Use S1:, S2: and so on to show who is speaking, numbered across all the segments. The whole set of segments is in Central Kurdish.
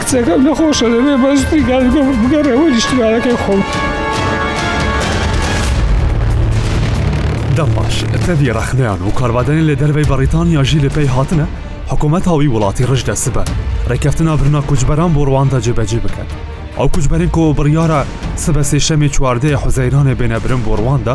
S1: کچەکەم نەخۆشە دەبێ بەس بگەڕێەوە نیشتمانەکەی خۆم.
S2: دەمباش تەوی ڕەخنیان و کاربادنی لە دەرەوەی بەڕیتانیا ژی لە پێی هاتنە حکوومەت هاوی وڵاتی ڕژدە سبە ڕێککەفتنا برنا کوچبەران بۆ ڕواندا جێبەجێ بکەن ئەو کوچبەرین کۆ بڕیاە سبە سێشەمی چواردەیە حوزەیرانێ بێنە برم بۆ ڕواندا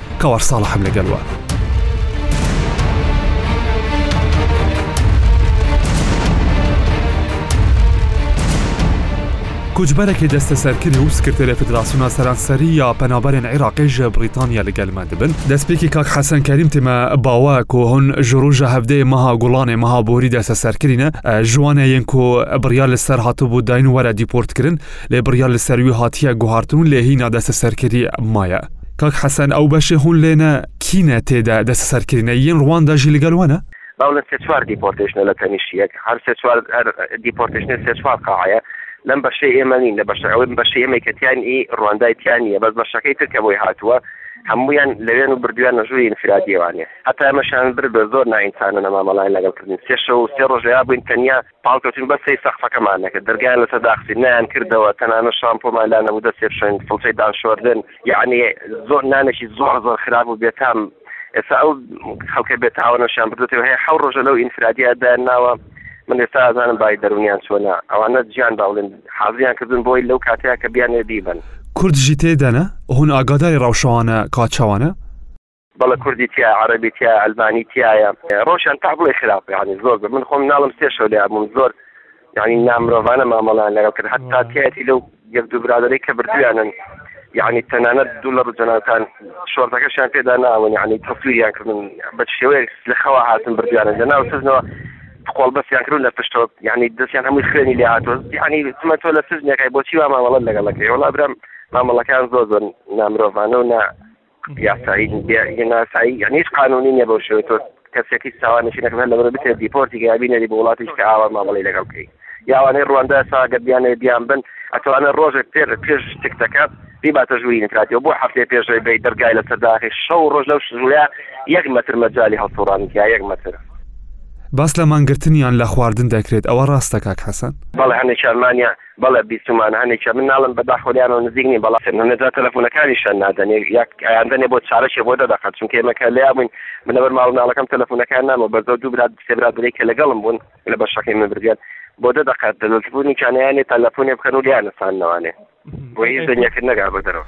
S2: کەوار ساڵحم لەگەل وە. کوچبەرەێ دەستە سەرکردی و سکرتێرە فدراسیۆنا سەرانسەری یا پەنابەرێن عێراقی ژە بریتانیا لەگەلمان دەبن دەستپێکی کاک حەسەن کەریم تێمە باوە کۆهن ژڕژە هەفتەیە مەها گوڵانێ مەها بۆری دەستە سەرکردینە ژوانە یەن کۆ بڕیا لە سەر هاتو بۆ داین وەرە دیپۆرتکردن لێ بڕیا لە سەروی هاتیە گوهارتون لێهی نادەستە سەرکردی مایە. کاک حەسەن ئەو بەشێ هون لێنە کینە تێدا دەسەسەرکرینە یین ڕواندا ژی لەگەل وەنە؟
S3: باو لە سێ چوار دیپۆرتەیشنە لە تەنیشت یەک هەر سێ چوار هەر دیپۆرتەیشنە سێ چوار قاعەیە لەم بەشەی ئێمە نین لە بەشە ئەوەی بەشەی ئێمەی کە تیان ئی ڕواندای تیان نییە بەس بەشەکەی تر کە بۆی هاتووە هەموویان لەوێن و بردویان نە ژووری ئینفرادیوانێ هەتا ئێمەشان برد بە زۆر نائینسانە نەمامەڵاین لەگەڵ کردن سێ شەو و سێ ڕۆژەیا بووین تەنیا پاڵکەوتین بەس سەیر سەقفەکەمان نەکرد دەرگایان لەسەر داخستین نەیان کردەوە تەنانەت شامپۆمان لا نەبوو دەستێ بشۆین فڵچەی دان شۆردن یەعنی زۆر نانێکی زۆر زۆر خراپ و بێتام ئێستا ئەو خەڵکە بێتاوەنەشیان بردوێتەوە هەیە حەو ڕۆژە لەو ئینفرادیە دایان ناوە من ئێستا ئەزانم بای دەرونیان چۆنە ئەوانە جیان باڵێن حازریان کردن بۆی لەو کاتەیە کە بیانێ بیبەن
S2: کورد ژی تێ دەنە هون ئاگاداری ڕەوشەوانە قاچاوانە.
S3: بەڵێ کوردی تیایە عەرەبی تیایە ئەلمانی تیایە ڕۆشن تا بڵێ خراپ یانی زۆر بە من خۆم ناڵم سێ شەو لێ بووم زۆر یعنی نامرۆڤانە مامەڵان لەگەڵ کرد هەتا تایەتی لەو یەک دوو برادەی کە بردویانن یعنی تەنانەت دوو لە بجەناوتان شۆرتەکەشیان پێدا ناون یعنی تەسویریان کردن بە شێوەیە لە خەوا هاتن بردویانن لە ناو سزنەوە قۆڵ بەسیان کرد لە پشتەوە یعنی دەستیان هەمووی خوێنی لێ هاتۆ یعنی تمە تۆ لە سزنەکەی بۆچی وا مامەڵە لەگەڵەکەی وڵا برام مامەڵەکان زۆر زۆر نامرۆڤانە و نا یاسایی بوو بێ یاسایی یعنی هیچ قانونی نیە بەو شێوەی تۆ کەسێکی ساوانێکی نەکردن لەبەر بکرێت دیپۆرتی کە بینەری بۆ وڵاتیش کە ئاوا مامەڵی لەگەڵ بکەیت یاوانەی ڕواندا ساگە بیانێ بیان بن ئەتوانە ڕۆژێک پێر پێش تکتەکە بیباتە ژووری نکاتی و بۆ هەفتێ پێشەوەی بی دەرگای لە سەرداخی شەو ڕۆژ لەو شژوویە یەک مەتر مەجای هەڵسوڕانی تیا یەک مەتر
S2: باس لە مانگرتنیان لە خواردن دەکرێت ئەوە ڕاستە کاک حەسەن؟
S3: بەڵێ هەندێکیان مانیان بەڵێ بیستوومانە هەنێ کە من ناڵێم بە داخەوە لێیانەوە نزیک نیم بەڵام نە جا تەلەفوونەکانیشیان نادەن یە یا ئەیاندەن یە بۆ چارەکێ بۆ دە دەقە چونکە ئێمە کە لێیا بووین من لەبەر ماڵ مناڵەکەم تەلەفوونەکەیان نامەوە بەس دەو دوو برا سێ برادەرێک کە لەگەڵم بوون لە بەشەکەی من بردیان بۆ دە دەقە تەلەفوونیشیان نەیانێ تەلەفوونێ بکەن و لێیانەسانەوانێ بۆ هیچ دنیاکرد نەگا
S2: بە
S3: دەرەوە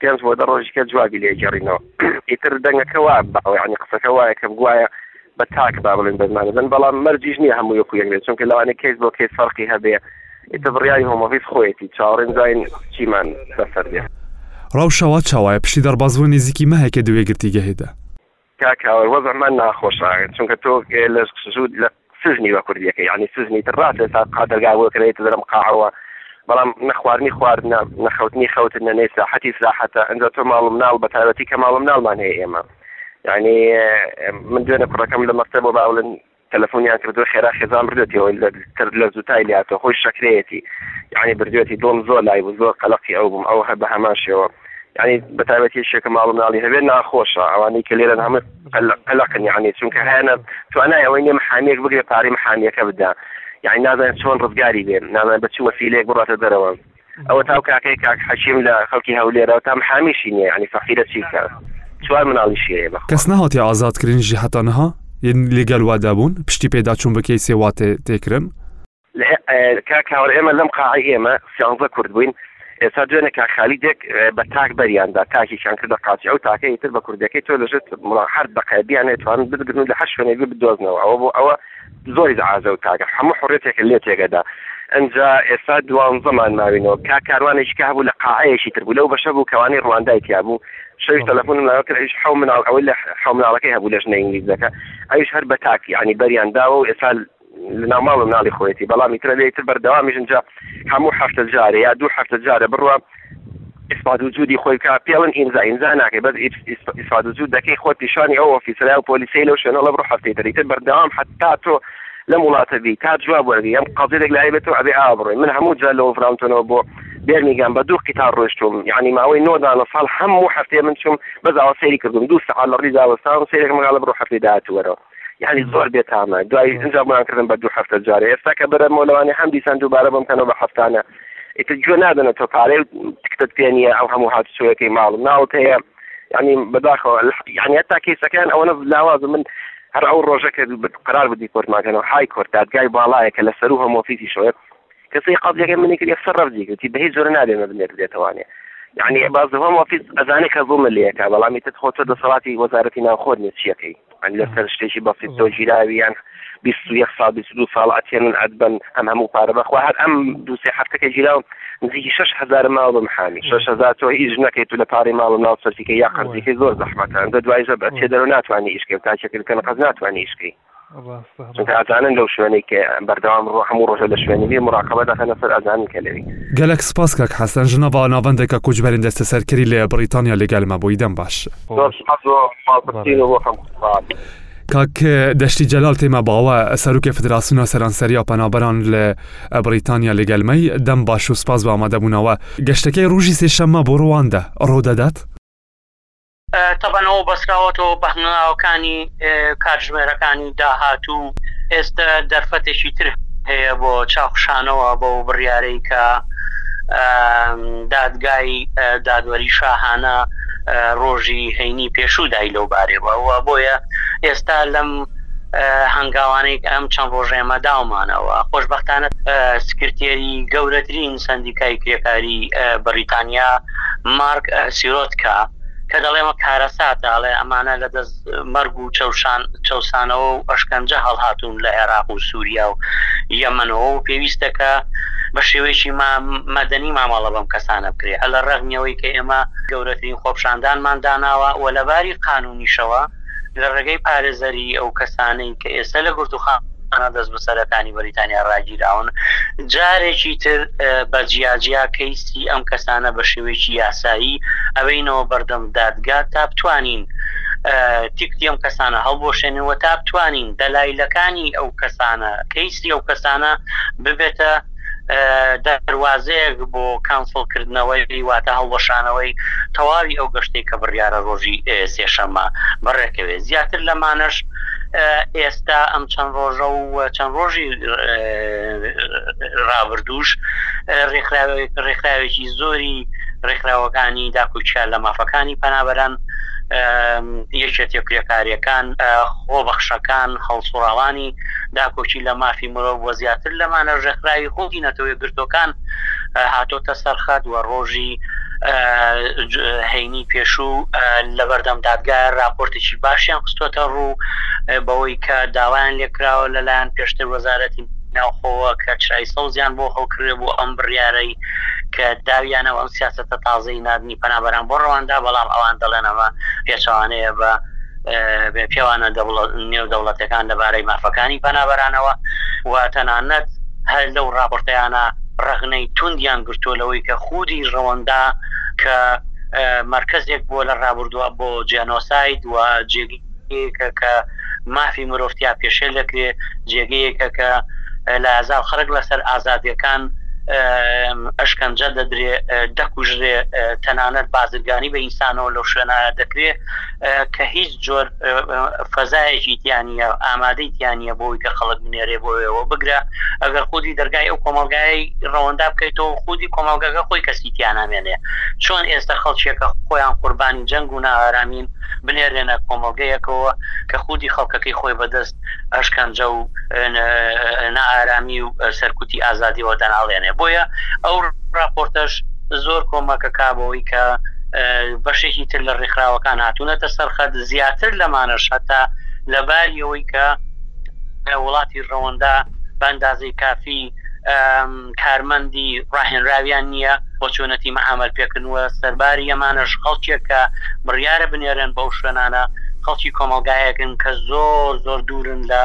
S3: پێنج بۆ دە ڕۆژی کە جوابی لێ گەڕینەوە ئیتر دەنگەکە وا باوە ینی قسەکە وایە کەم گوایە بە تاک با بڵێن بەزمانەدەن بەڵام مەرجیش نییە هەموو یەکو یەکێت چونکە لەوانێ کەیس بۆ کەیس فەرقی هەبێ ئیتە بڕیاری هۆمۆڤیس خۆیەتی چاوەڕێن زین چیمان بەسەر
S2: دێ ڕەوشەوە چاوایە پشتی دەڕبازوە نێزیکی مەهەکێ دوێ گرتی
S3: گەهێدە. کاک هاوار وەزعمان ناخۆشە ئاگر چونکە تۆ لە سود لە سزنی بە کوردیەکە یعنی سزنی تر ڕاست لە ساق قادەرگا بۆ کرێت درم قاعەوە بەڵام نەخواردنی خواردنە نەخەوتنی خەوتن نە نەی ساحەتی سراحەتە ئەنجا تۆ ماڵم ناڵ بە تایبەتی کە ماڵم ناڵمان هەیە ئێمە یعنی من دوێنە کوڕەکەم لە مەکتەبەوە باولن تەلەفۆنیان کردوە خێرا خێزان بردوێتیەوە لە تر لە زوتای لاتۆ خۆی شەکرەیەتی یانی بردوێتی دڵم زۆر لای بوو زۆر قەلەقی ئەو بووم ئەو هەر بە هەمان شێوە یانی بەتابەتی شێکە ماڵ مناڵی هەبێت ناخۆشە ئەوانەی کە لێرەن هەمە قەلەقن یانی چونکە هەیەە توانای ئەوەی نێ محامیەک بگرێ پارەی محامیەکە بدا یعنی نازانێت چۆن ڕزگاری بێن نازانێت بە چ وەسیلەیەک بڕاتە دەرەوە ئەوە تاو کاکەی کاک حەکیم لە خەڵکی هەولێرە تام حامیشی نیە یعنی فەقیرە چی بکا چوار مناڵیشی هەیە بەخوا.
S2: کەس نەهاتیە ئازاد کرین ژی حەتا نها ین لەگەل وە دەبون پشتی پێدا چون بکەی سێ وا
S3: تێ تێ کرن. کاک کاوەر ئێمە لەم قاعەی ئێمە سیانزە کورد بووین ئێستا دوێنێ کاک خالید یەک بە تاک بەریان دا تاکێکیان کردە قاچی ئەو تاکە ئیتر بە کوردەکەی تۆ لەژێر مڵا هەر دەقەیە بیانێتوان بتگرن و لە هەر شوێنێک بدۆزنەوە ئەوە بۆ ئەوە زۆری زعازە و تاکە حەموو حوڕیەتێکە لێ تێگەدا ئەنجا ئێستا دوانزە مان ماوینەوە کاک کاروان ئیش کە هەبوو لە قاعەیەکی تر بوو لەو بەشە بوو کەوانەی ڕواندای تیا بوو شەویش تەلەفونم لایەوە کرد ئەویش حەو مناڵ ئەوەی لە حەو مناڵەکەی هەبوو لە ژنە ئینگلیزەکە ئەویش هەر بە تاک یانی بەریان داوە و ئێستا لەناو ماڵ و مناڵی خۆیەتی بەڵام ئیترە لێ تر بەردەوامیش ئینجا هەموو هەفتە جارێ یا دوو هەفتە جارێ بڕوا ئیسپات وجودی خۆی بکا پێڵن ئیمزا ئیمزا ناکەی بەس ئیسپات وجود دەکەی خۆت پیشانی ئەو ئۆفیسرای و پۆلیسەی لەو شوێنە ڵەبڕۆ هەفتەی تر ئیتر بەردەوام حەتا تۆ لەم وڵاتە بی تا جواب وەرگی ئەم قەزێک لای بێت و ئەبێ ئاوا بڕۆی من هەموو جار لە وڵڤرامتۆنەوە بۆ بێرمیگام بە دوو قیتار ڕۆشتوم یعنی ماوەی نۆ دانە ساڵ هەموو هەفتەیە من چوم بەس ئاوا سەیری کردوم دوو سەعات لە ڕیزا وەستام سەیرێکم گا ڵەبڕۆ هەفتەی داهاتوو وەرەوە یانی زۆر بێتامە دوای ئینجا بۆیان کردم بە دوو هەفتە جارێ ئێستا کە بەرە مۆلەوانی هەم دیسان دووبارە بم کەنەوە بە هەفتانە ئیتر گوێ نادەنە تۆ پارەی تکتت پێ نیە ئەو هەموو هاتوچۆیەکەی ماڵ ناوت هەیە ینی بەداخەوە یعنی هەتا کەیسەکەیان ئەوەنە لاواز من هەر ئەو ڕۆژە کە قرار بدی کۆرتماکەنەوە های کۆرت دادگای باڵایە کە لە سەر و هەمۆفیزی شوێ کەسی قبلەکە منی کرد یەکسەر ڕەفزی گوتی بەهی زۆر نابێ مەبنێت دێتوانێت یعنی باز هەم وەفیز ئەزانێک کە بوو ملەکە بەڵامی تت خۆتە دەسەڵاتی وەزارەتی ناوخۆر نیە چیەکەی من لەسەر شتێکی بەسیت تۆ گیراویان بیست و یەک ساڵ بیست و دوو ساڵ ئەتێنن ئەتبەن ئەم هەموو پارە بەخوا هەر ئەم دوو سێ هەفتەکە گیراوم نزیکی شەش هەزار ماوە بە محامی شەش هەزار تۆ هیچ نەکەیت تو لە پارەی ماڵ و ناو سەرفیکە یا قەرزیکەی زۆر زەحمەتە ئەندە دوایشە بە تێدەرەوە ناتوانانی ئیشکەی و تاکێکت کەن قەت ناتوانانی ئیشکەی چونکە ئەزانن لەو شوێنەی کە بەردەوام ڕۆ هەموو ڕۆژە لە شوێنی بێ مراقبە دەخەنە سەر ئەزانن کە لەوێی.
S2: گەلەک سپاس کاک حەسەن ژنە ڤا ناڤەندەکە کوچبەرین دەستەسەرکەری لە بریتانیا لەگەلمە بوی دەم باش. زۆر سپاس بۆ پاڵپشتین و ڕۆحم خۆشحاڵ. کاک دەشتی جەلال تێمە باوە سەروکێ فدراسیونا سەرانسەریا پەنابەران لە بریتانیا لەگەلمەی دەم باش و سپاس بۆ ئامادەبونەوە گەشتەکەی ڕوژی سێ شەمە بۆ ڕواندا ڕۆدەدات.
S4: تەبەن ئەوە بەستراوەتەوە بە هەنگاوەکانی کاتژمێرەکانی داهاتوو، ئێستە دەرفەتێکی تر هەیە بۆ چاوخشانەوە بەو بڕیارەی کە دادگای دادوەری شاهانە ڕۆژی هەینی پێشوو دای لەو بارەوە و بۆیە ئێستا لەم هەنگاوانەی ئەم چەند ڕۆژێ مەداومانەوە خۆشببختانە سکرتێری گەورەترین سندیکای کرێکاری بەریتانیا مارک سیرۆتکا کە دەڵێمە کارەساتە، ئەڵێ ئەمانە لە دەست مەرگ و چەوسانەوە و ئەشکەنجە هەڵهاتوون لە عێراق و سووریا و یەمەنەوە و پێویستە کە بە شێوەیەکی مەدەنی مامەڵە بەم کەسانە بکرێت، ئەلەڕەغمی ئەوەی کە ئێمە گەورەترین خۆپشاندانمان داناوە و لەباری قانوونیشەوە، لە ڕێگەی پارێزەریی ئەو کەسانەی کە ئێستا لە گرتووخانە دەستبەسەرەکانی بەریتانیا ڕاگیراون، جارێکی تر بە جیاجیا کەیسی ئەم کەسانە بە شێوەیەکی یاسایی ئەبەینەوە بەردەم دادگا تا بتوانین تیکتی ئەم کەسانە هەڵبوەشێنین و تا بتوانین دەلایلەکانی ئەو کەسانە کەیسی ئەو کەسانە ببێتە دەروازەیەک بۆ کانسڵکردنەوەی واتە هەڵوەشانەوەی تەواوی ئەو گەشتێک کە بڕیاە ڕۆژی سێشەممە بەڕێکەوێت زیاتر لەمانەش ئێستا ئەم چەند ڕۆژە و چەند ڕۆژی ڕابردوش ڕێکخراوێکی زۆری ڕێکخراوەکانی داکوچیا لە مافەکانی پەنابەران یەکێتێ کرێکاریەکان خۆبەخشەکان هەڵسوڕاوانی داکۆکی لە مافی مرۆڤ و زیاتر لەمانەش ڕێکخراوی خودی نەتەوە یەکگرتووەکان هاتۆتە سەر خەت و ڕۆژی هەینی پێشوو لەبەردەم دادگا راپۆرتێکی باشیان خستوەتە ڕوو بەوەی کە داوایان لێکراوە لەلایەن پێشتر وەزارەتی ناوخۆوە کە چرای سەوزیان بۆ هەڵکرێ بۆ ئەم بڕیارەی کە داویانەوە ئەم سیاسەتە تازەی ناردنی پەنابەران بۆ ڕەواندا بەڵام ئەوان دەڵێن ئەمە پێچەوانەیە بە پێوانە نێودەوڵەتیەکان لەبارەی مافەکانی پەنابەرانەوە و تەنانەت هەر لەو ڕاپۆرتەیانە ڕەخنەی توندیان گرتووە لەوەی کە خودی ڕەوەندا کە
S5: مەرکەزێک بووە لە ڕابردووە بۆ جێنۆساید و جێگی کە کە مافی مرۆڤتیا پێشێل دەکرێت جێگەیەکە کە لە هزار خەرک لەسەر ئازادیەکان ئەشکەنجە دەدرێ دەکوژرێ تەنانەت بازرگانی بە ئینسانەوە لەو شوێنە دەکرێت کە هیچ جۆر فەزایەکی تیانە ئامادەی تیانە بۆی کە خەڵک بنێرێ بۆیەوە بگرە ئەگەر خودی دەرگای ئەو کۆمەلگای ڕەوەندا بکەیتەوە خودی کۆمەلگەکە خۆی کەسی تیانامێنێ چۆن ئێستا خەڵکیەکە خۆیان قوربانی جەنگ و ناهارامین بنێرێنە کۆمەلگەیەکەوە کە خودی خەڵکەکەی خۆی بەدەست ئەشکەنجە و نائارامی و سەرکوتی ئازادیەوە دەناڵێنێ بۆیە ئەو راپۆرتەش زۆر کۆمەکە کابەوەی کە بەشێکی تر لە ڕێکخراوەکان هاتوونەتە سەرخەت زیاتر لەمانەش هەتا لەباریەوەی کە وڵاتی ڕەوەندا بەندازەی کافی کارمەندی ڕاهێنراویان نییە بۆ چۆنەتی مەعامل پێکردنوە سەرباری ئەمانەش خەڵکێک کە بڕیاە بنێرن بەو شوێنانە خەڵکی کۆمەلگایەکن کە زۆر زۆر دوورن لە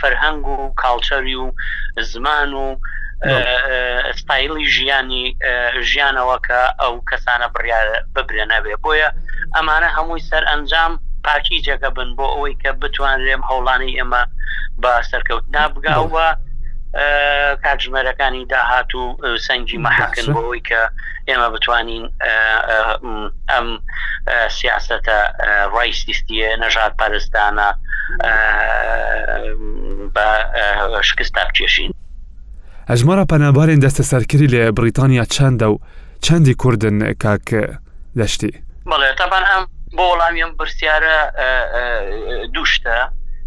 S5: فەرهەنگ و کاڵچەری و زمان و ستایلی ژیانی ژیانەوە کە ئەو کەسانە بڕیار ببرێن ئەبێ بۆیە ئەمانە هەمووی سەرئەنجام پاکی جەگە بن بۆ ئەوەی کە بتوانرێم هەوڵانی ئێمە بە سەرکەوت نابگاوە کاتژمێرەکانی داهات و سەنگی مەحکن بۆەوەی کە ئێمە بتوانین ئەم سیاستە ڕایسیستیە نەژاد پەرستانە بە شکستا بکێشین
S2: ئەژمارە پەنابارین دەستە سەرکری لە بریتانیا چەندە و چەندی کوردن کاک دەشتی؟
S5: بەڵێ تابان ئەم بۆ وەڵامی ئەم پرسیارە دووشتە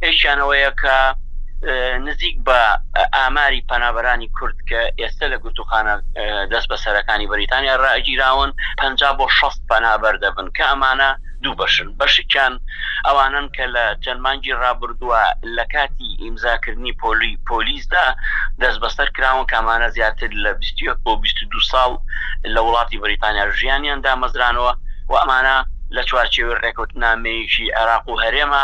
S5: ئەیشیانەوەیە کە نزیک بە ئاماری پەنابەرانی کورد کە ئێستا لە گرتوخانە دەست بە سەرەکانی بەریتانیا ڕاگیراون پ بۆ 6 پەنابەر دەبن کە ئەمانە دوو بەشن، بەشیکیان ئەوانەن کە لە چەند مانگی رابردووە لە کاتی ئیمزاکردنی پۆلی پۆلیسدا دەستبەسەر کراون کە ئەمانە زیاتر لە بیست و یەک بۆ بیست و دوو ساڵ لە وڵاتی بەریتانیا ژیانیان دامەزرانەوە و ئەمانە لە چوارچێوەی رێکەوتنامەیەکی عێراق و هەرێمە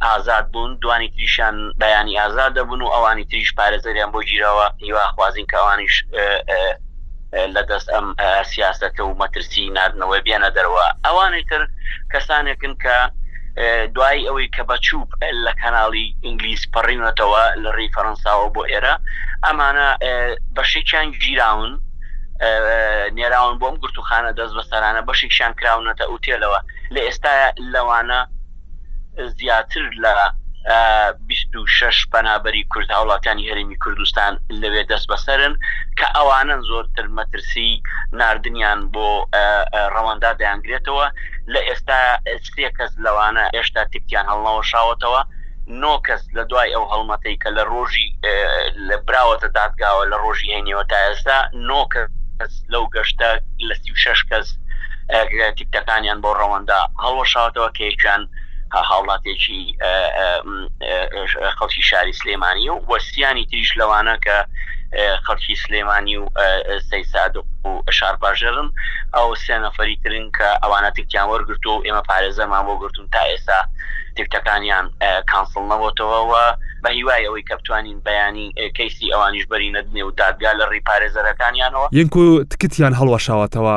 S5: ئازاد بوون، دوانی تریشیان بیانی ئازاد دەبوون و ئەوانی تریش پارێزەریان بۆ گیراوە، هیواخوازین کە ئەوانیش لە دەست ئەم سیاسەتە و مەترسی ناردنەوەی بێنە دەرەوە. ئەوانی تر کەسانێکن کە دوای ئەوەی کە بە چووپ لە کەناڵی ئینگلیز پەڕیونەتەوە لە رێی فەرەنساوە بۆ ئێرە، ئەمانە بەشێکیان گیراون نێراون بۆ ئەم گرتووخانە دەستبەسەرانە، بەشێکشیان کراونەتە ئوتێلەوە لە ئێستایا لەوانە، زیاتر لە بیست و شەش پەنابەری کورد هاوڵاتیانی هەرێمی کوردستان لەوێ دەستبەسەرن کە ئەوانەن زۆرتر مەترسی ناردنیان بۆ ڕەواندا دەیانگرێتەوە لە ئێستا سێ کەس لەوانە هێشتا تکتیان هەڵنەوەشاوەتەوە نۆ کەس لە دوای ئەو هەڵمەتەی کە لە ڕۆژی لە براوەتە دادگاوە لە ڕۆژی هەینیەوە تا ئێستا نۆ کەس لەو گەشتە لە سی و شەش کەس تیکتەکانیان بۆ ڕەوەندا هەڵوەشاوەتەوە کە یەکیان هاوڵاتێکی خەڵکی شاری سلێمانی و وەسیانی تریش لەوانە کە خەڵکی سلێمانی و سەیساد و شارباژێرن ئەو سێ نەفەری ترن کە ئەوانە تکتیان وەرگرت و ئێمە پارێزەرمان بۆ گرتون تا ئێستا تکتەکانیان کانسڵ نەبووتەوە و بە هیوای ئەوەی کە بتوانین بەیانی کەیسی ئەوانیش بەرینە دنێ و دادگا لە ڕی پارێزەرەکانیانەوە
S2: یەنکۆ تکتیان هەڵوەشاوەتەوە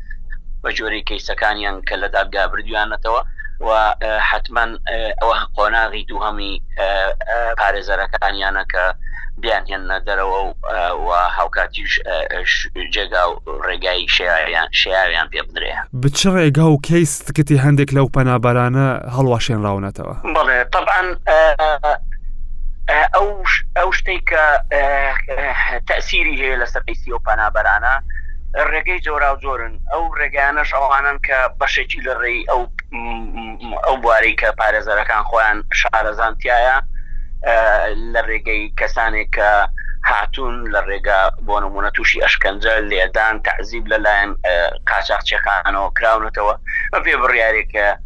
S5: بە جۆری کەیسەکانیان کە لە دادگا بردویانەتەوە و حتمما ئەوە قۆناغی دووهەمی پارێزەرەکانیانە کە بیان هێنە دەرەوە و هاوکاتیش جێگا و ڕێگای شیاویان شیاویان پێ بدرێ
S2: بچ ڕێگا و کەی ستکتی هەندێک لەو پەنابەرانە هەڵواشێنراونەتە
S5: بەڵێ تەبعەن ئەو ئەو شتەی کە تەسیری هەیە لە سەپیسی و پەنابەرانە ڕێگەی جۆرا و جۆرن ئەو ڕێگەیانەش ئەوانن کە بەشێکی لە ڕێی ئەو ئەو بواری کە پارێزەرەکان خۆیان شارەزانتیایە لە ڕێگەی کەسانێک کە هاتوون لە ڕێگا بۆ نمونە تووشی ئەشکەنجە لێدان تەعزیب لەلایەن قاچاقچەکانەوە کراونەتەوە بە پێ بڕیارێکە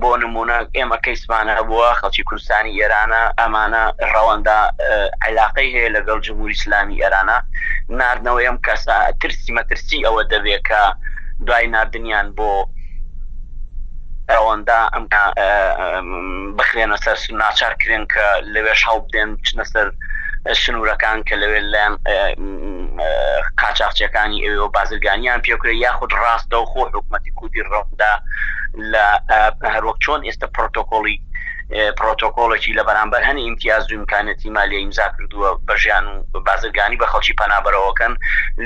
S5: بۆ نمونە ئێمە کەیسمان هەبووە خەڵکی کوردستانی ئێرانە ئەمانە ڕەوەندە عەلاقەی هەیە لەگەڵ جمهوری ئیسلامی ئێرانە ناردنەوەی ئەم کەسە ترسی مەترسی ئەوە دەبێت کە دوای ناردنیان بۆ ڕەوەندا ئەم بخرێنە سەر ناچار کرێن کە لەوێش هەڵبدێن بچنە سەر سنوورەکان کە لەوێ لەلایەن قاچاخچییەکانی ئەوێوە بازرگانیان پێکرێت یاخود ڕاستەوخۆ حکومەتی کوردی ڕەواندا لە هەروەک چۆن ئێستا پرۆتۆکۆڵی پرۆتۆکۆڵێکی لە بەرامبەر هەنی ئیمتیاز و ئیمکانەتی مالی ئیمزا کردووە بە ژیان و بازرگانی بە خەڵکی پەنابەرەوەکەن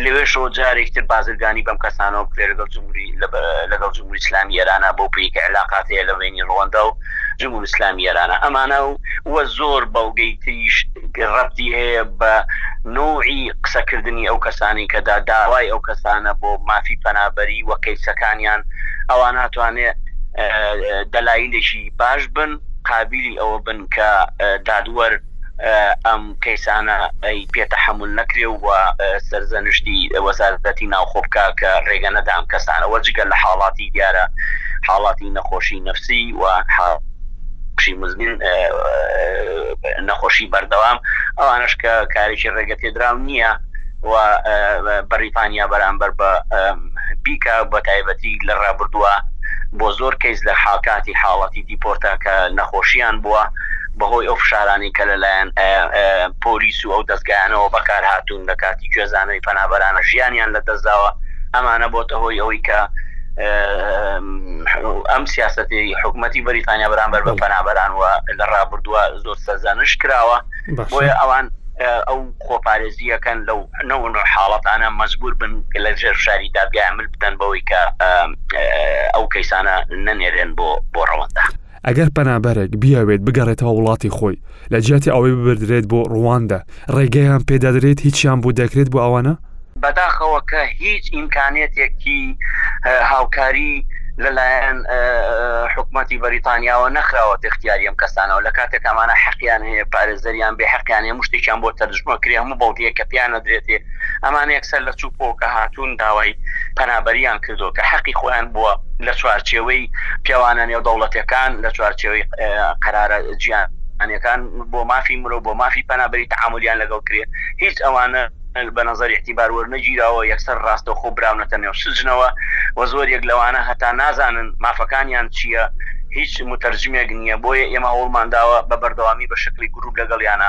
S5: لەوێشەوە جارێکتر بازرگانی بەم کەسانەوە بکرێت لەگەڵ جمهوری لەگەڵ جمهوری ئیسلامی ئێرانە بەو پێی کە علاقات هەیە لە بەینی ڕواندا و جمو اسلامی ارانە ئەمانە و وە زۆر بەڵگەی تریش رەبتی هەیە بە نوعی قسە کردنی ئەو کەسانی کە دا داوای ئەو کەسانە بۆ مافی پەنابەری وە کەیسەکانیان ئەوا ناتوانێ دەلایلێکی باش بن قابیلی ئەوە بن کە دادوەر ئەم کەیسانە ی پێ تەحەمول نەکرێ و سەرزەنشتی وەزارەتی ناوخۆ بکا کە رێگە نەدا ئەم کەسانە وە جگە لە حاڵاتی دیارە حاڵاتی نەخۆشی نەفسی و نەخۆشی مزمن نەخۆشی بەردەوام ئەوانەش کە کارێکی رێگە پێدراو نییە و بەریتانیا بەرامبەر بە بیکا بە تایبەتی لە رابردووە بۆ زۆر کەیس لە حاکاتی حاڵاتی دیپۆرتا کە نەخۆشیان بووە بەهۆی ئەو فشارانەی کە لەلایەن پۆلیس و ئەو دەزگایانەوە بەکارهاتوون لە کاتی گوێزانەوەی پەنابەرانە ژیانیان لەدەستداوە، ئەمانە بۆتە هۆی ئەوەی کە ئەم سیاسەتەی حکومەتی بەریتانیا بەرامبەر بە پەنابەران و لە ڕابردووە زۆر سەرزەنشت کراوە، بۆیە ئەوان ئەو خۆپارێزییەکەن لەو نەوع نەوع حاڵەتانە مەجبوور بن لە ژێر فشاری دادگایە مل بدەن بەوەی کە ئەو کەیسانە نەنێرێن بۆ ڕەوەندە.
S2: ئەگەر پەنابەرێک بیاوێت بگەڕێتەوە وڵاتی خۆی لە جیاتی ئەوەی ببدرێت بۆ ڕواندا ڕێگەیان پێدادرێت هیچیان بۆ دەکرێت بۆ ئەوانە؟
S5: بەداخەوە کە هیچ ئیمکانیەتێکی هاوکاری لەلایەن حکومەتی بەریتانیاوە نەخراوەتە اختیاری ئەم کەسانەوە لە کاتێک ئەمانە حەقیان هەیە پارێزەریان بێ حەقیان هەیە هەموو شتێکیان بۆ تەرجمە کرێ هەموو بەڵگەیەک کە پێیان ئەدرێتێ ئەمانە یەکسەر لە چوو پۆ کە هاتوون داوای پەنابەرییان کردووە کە حەقی خۆیان بووە لە چوارچێوەی پێوانە نێودەوڵەتیەکان لە چوارچێوەی قەرارە جیهانیەکان بۆ مافی مرۆ بۆ مافی پەنابەری تەعامولیان لەگەڵ کرێ هیچ ئەوانە بە نەزەری اعتیبار وەرنەگیراوە یەکسەر ڕاستەوخۆ براونەتە نێو سجنەوە و زۆریەک لەوانە هەتا نازانن مافەکانیان چییە هیچ متەرجمێک نییە بۆیە ئێمە هەوڵمان داوە بە بەردەوامی بە شەکلی گروپ لەگەڵیانە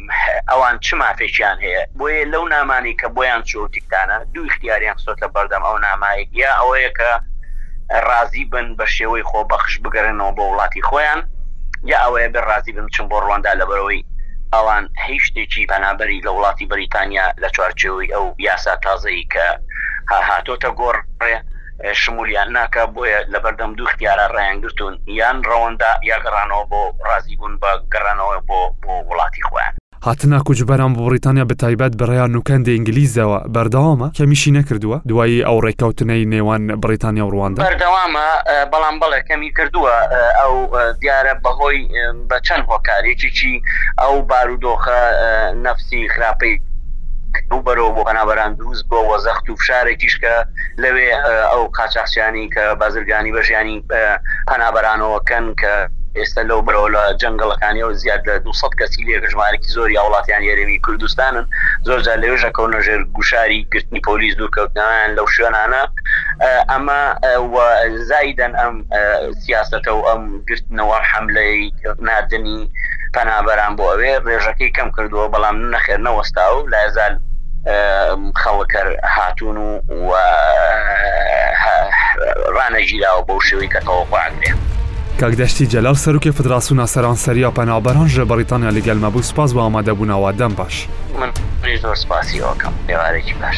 S5: ئەوان چ مافێکیان هەیە؟ بۆیە لەو نامانەی کە بۆیان چووە و تیکتانە، دوو ئیختیاریان خستۆتە بەردەم ئەو نامای، یا ئەوەیە کە ڕازی بن بە شێوەی خۆبەخش بگەرێنەوە بۆ وڵاتی خۆیان، یا ئەوەیە بێ ڕازی بن بچن بۆ ڕواندا لەبەرئەوەی ئەوان هیچ شتێکی پەنابەری لە وڵاتی بەریتانیا لە چوارچێوەی ئەو یاسا تازەی کە هاتۆتە گۆڕێ. شمولیان ناکا، بۆیە لەبەردەم دوو اختیارا رایان گرتوون، یان رەوەندە یا گەڕانەوە بۆ رازی بوون بە گەڕانەوە بۆ بۆ وڵاتی خۆیان.
S2: هاتنە کوچبەران بۆ بڕیتانیا بەتایبەت بەرەیا نوکەندی ئینگلیزەوە بەردەوامە، کەمیشی نەکردووە دوایی ئەو رێککەوتنەی نێوان بڕیتانیا و رواندە؟
S5: بەردەوامە، بەڵام بەڵێ کەمی کردووە، ئەو دیارە بەهۆی بە چەند هۆکار یەکێکی ئەو بارودۆخە نەفسی خراپەی کە رووبەرەوە بۆ پەنابەران دروست بووە و زەخت و فشارێکیش کە. لەوێ ئەو قاچاخچیانەی کە بازرگانی بە ژیانی پەنابەرانەوە کەن کە ئێستا لەو بەرەوە لە جەنگەڵەکانیەوە زیاد لە دوو سەد کەسی لێ کە ژمارەکی زۆری هاوڵاتیانی هەرێمی کوردستانن زۆر جار لەوێژ ئەکەونە ژێر گوشاری گرتنی پۆلیس دوورکەوتنەوەیان لەو شوێنانە ئەمە زایدەن ئەم سیاسەتە و ئەم گرتنە و حەملەی ناردنی پەنابەران بۆ ئەوێ رێژەکەی کەم کردووە، بەڵام نەخێر نەوەستاوە و لایەزال خەڵک هەر هاتوون و رانەگیراوە بەو شێوەی کە تەوەقوع
S6: ئەکرێ. کاک دەشتی جەلال سەرۆکی فدراسیۆنە سەرانسەرییە پەنابەران ژە بەڕیتانیا لەگەلمە بوو، سوپاس بۆ ئامادەبوونەوە، دەم باش.
S5: منیش زۆر
S6: سوپاسی ئەوەکەم،
S2: ئێوارەیەکی باش.